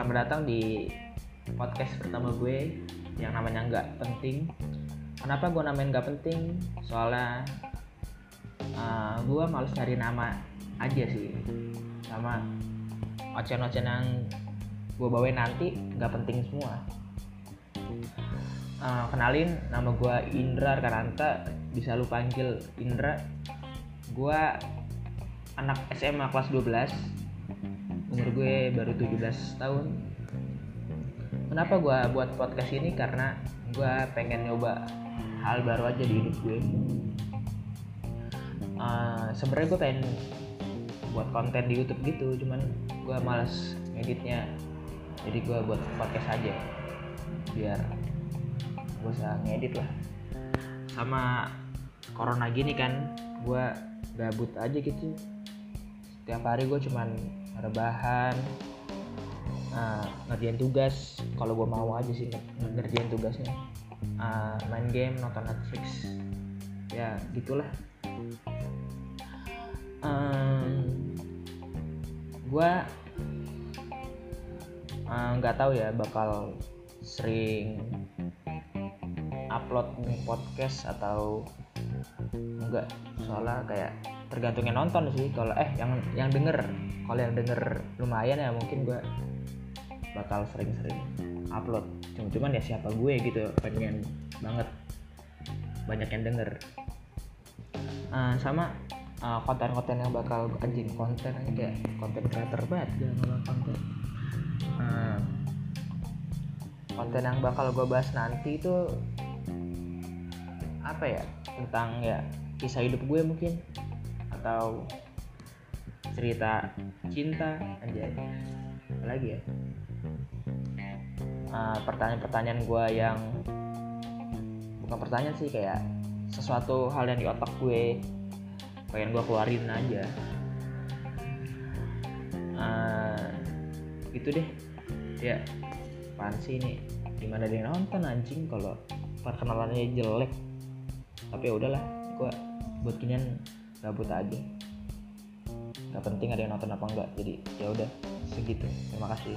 selamat datang di podcast pertama gue yang namanya nggak penting. Kenapa gue namain nggak penting? Soalnya uh, gue males cari nama aja sih, sama ocen-ocen yang gue bawain nanti nggak penting semua. Uh, kenalin, nama gue Indra Karanta, bisa lu panggil Indra. Gue anak SMA kelas 12 umur gue baru 17 tahun. Kenapa gue buat podcast ini? Karena gue pengen nyoba hal baru aja di hidup gue. Uh, sebenarnya gue pengen buat konten di YouTube gitu cuman gue males editnya jadi gue buat podcast aja biar gue bisa ngedit lah. Sama corona gini kan gue gabut aja gitu setiap hari gue cuman rebahan uh, ngerjain tugas. Kalau gue mau aja sih ngerjain tugasnya. Uh, main game nonton Netflix. Ya gitulah. Um, gue nggak uh, tahu ya bakal sering upload podcast atau enggak. Soalnya kayak tergantung yang nonton sih. Kalau eh yang yang denger. Kalau yang denger lumayan ya mungkin gue bakal sering-sering upload. Cuma cuman ya siapa gue gitu pengen banget banyak yang denger. Uh, sama uh, konten-konten yang bakal anjing. Konten kayak konten creator banget gak ngomong konten. Uh, konten yang bakal gue bahas nanti itu apa ya? Tentang ya kisah hidup gue mungkin atau cerita cinta aja lagi ya? Uh, pertanyaan-pertanyaan gue yang bukan pertanyaan sih kayak sesuatu hal yang di otak gue pengen gue keluarin aja. Uh, gitu deh. Ya apaan sih ini? Gimana dia nonton anjing? Kalau perkenalannya jelek. Tapi ya udahlah gue buat kinian gabut aja. Nggak penting ada yang nonton apa enggak jadi ya udah segitu. Terima kasih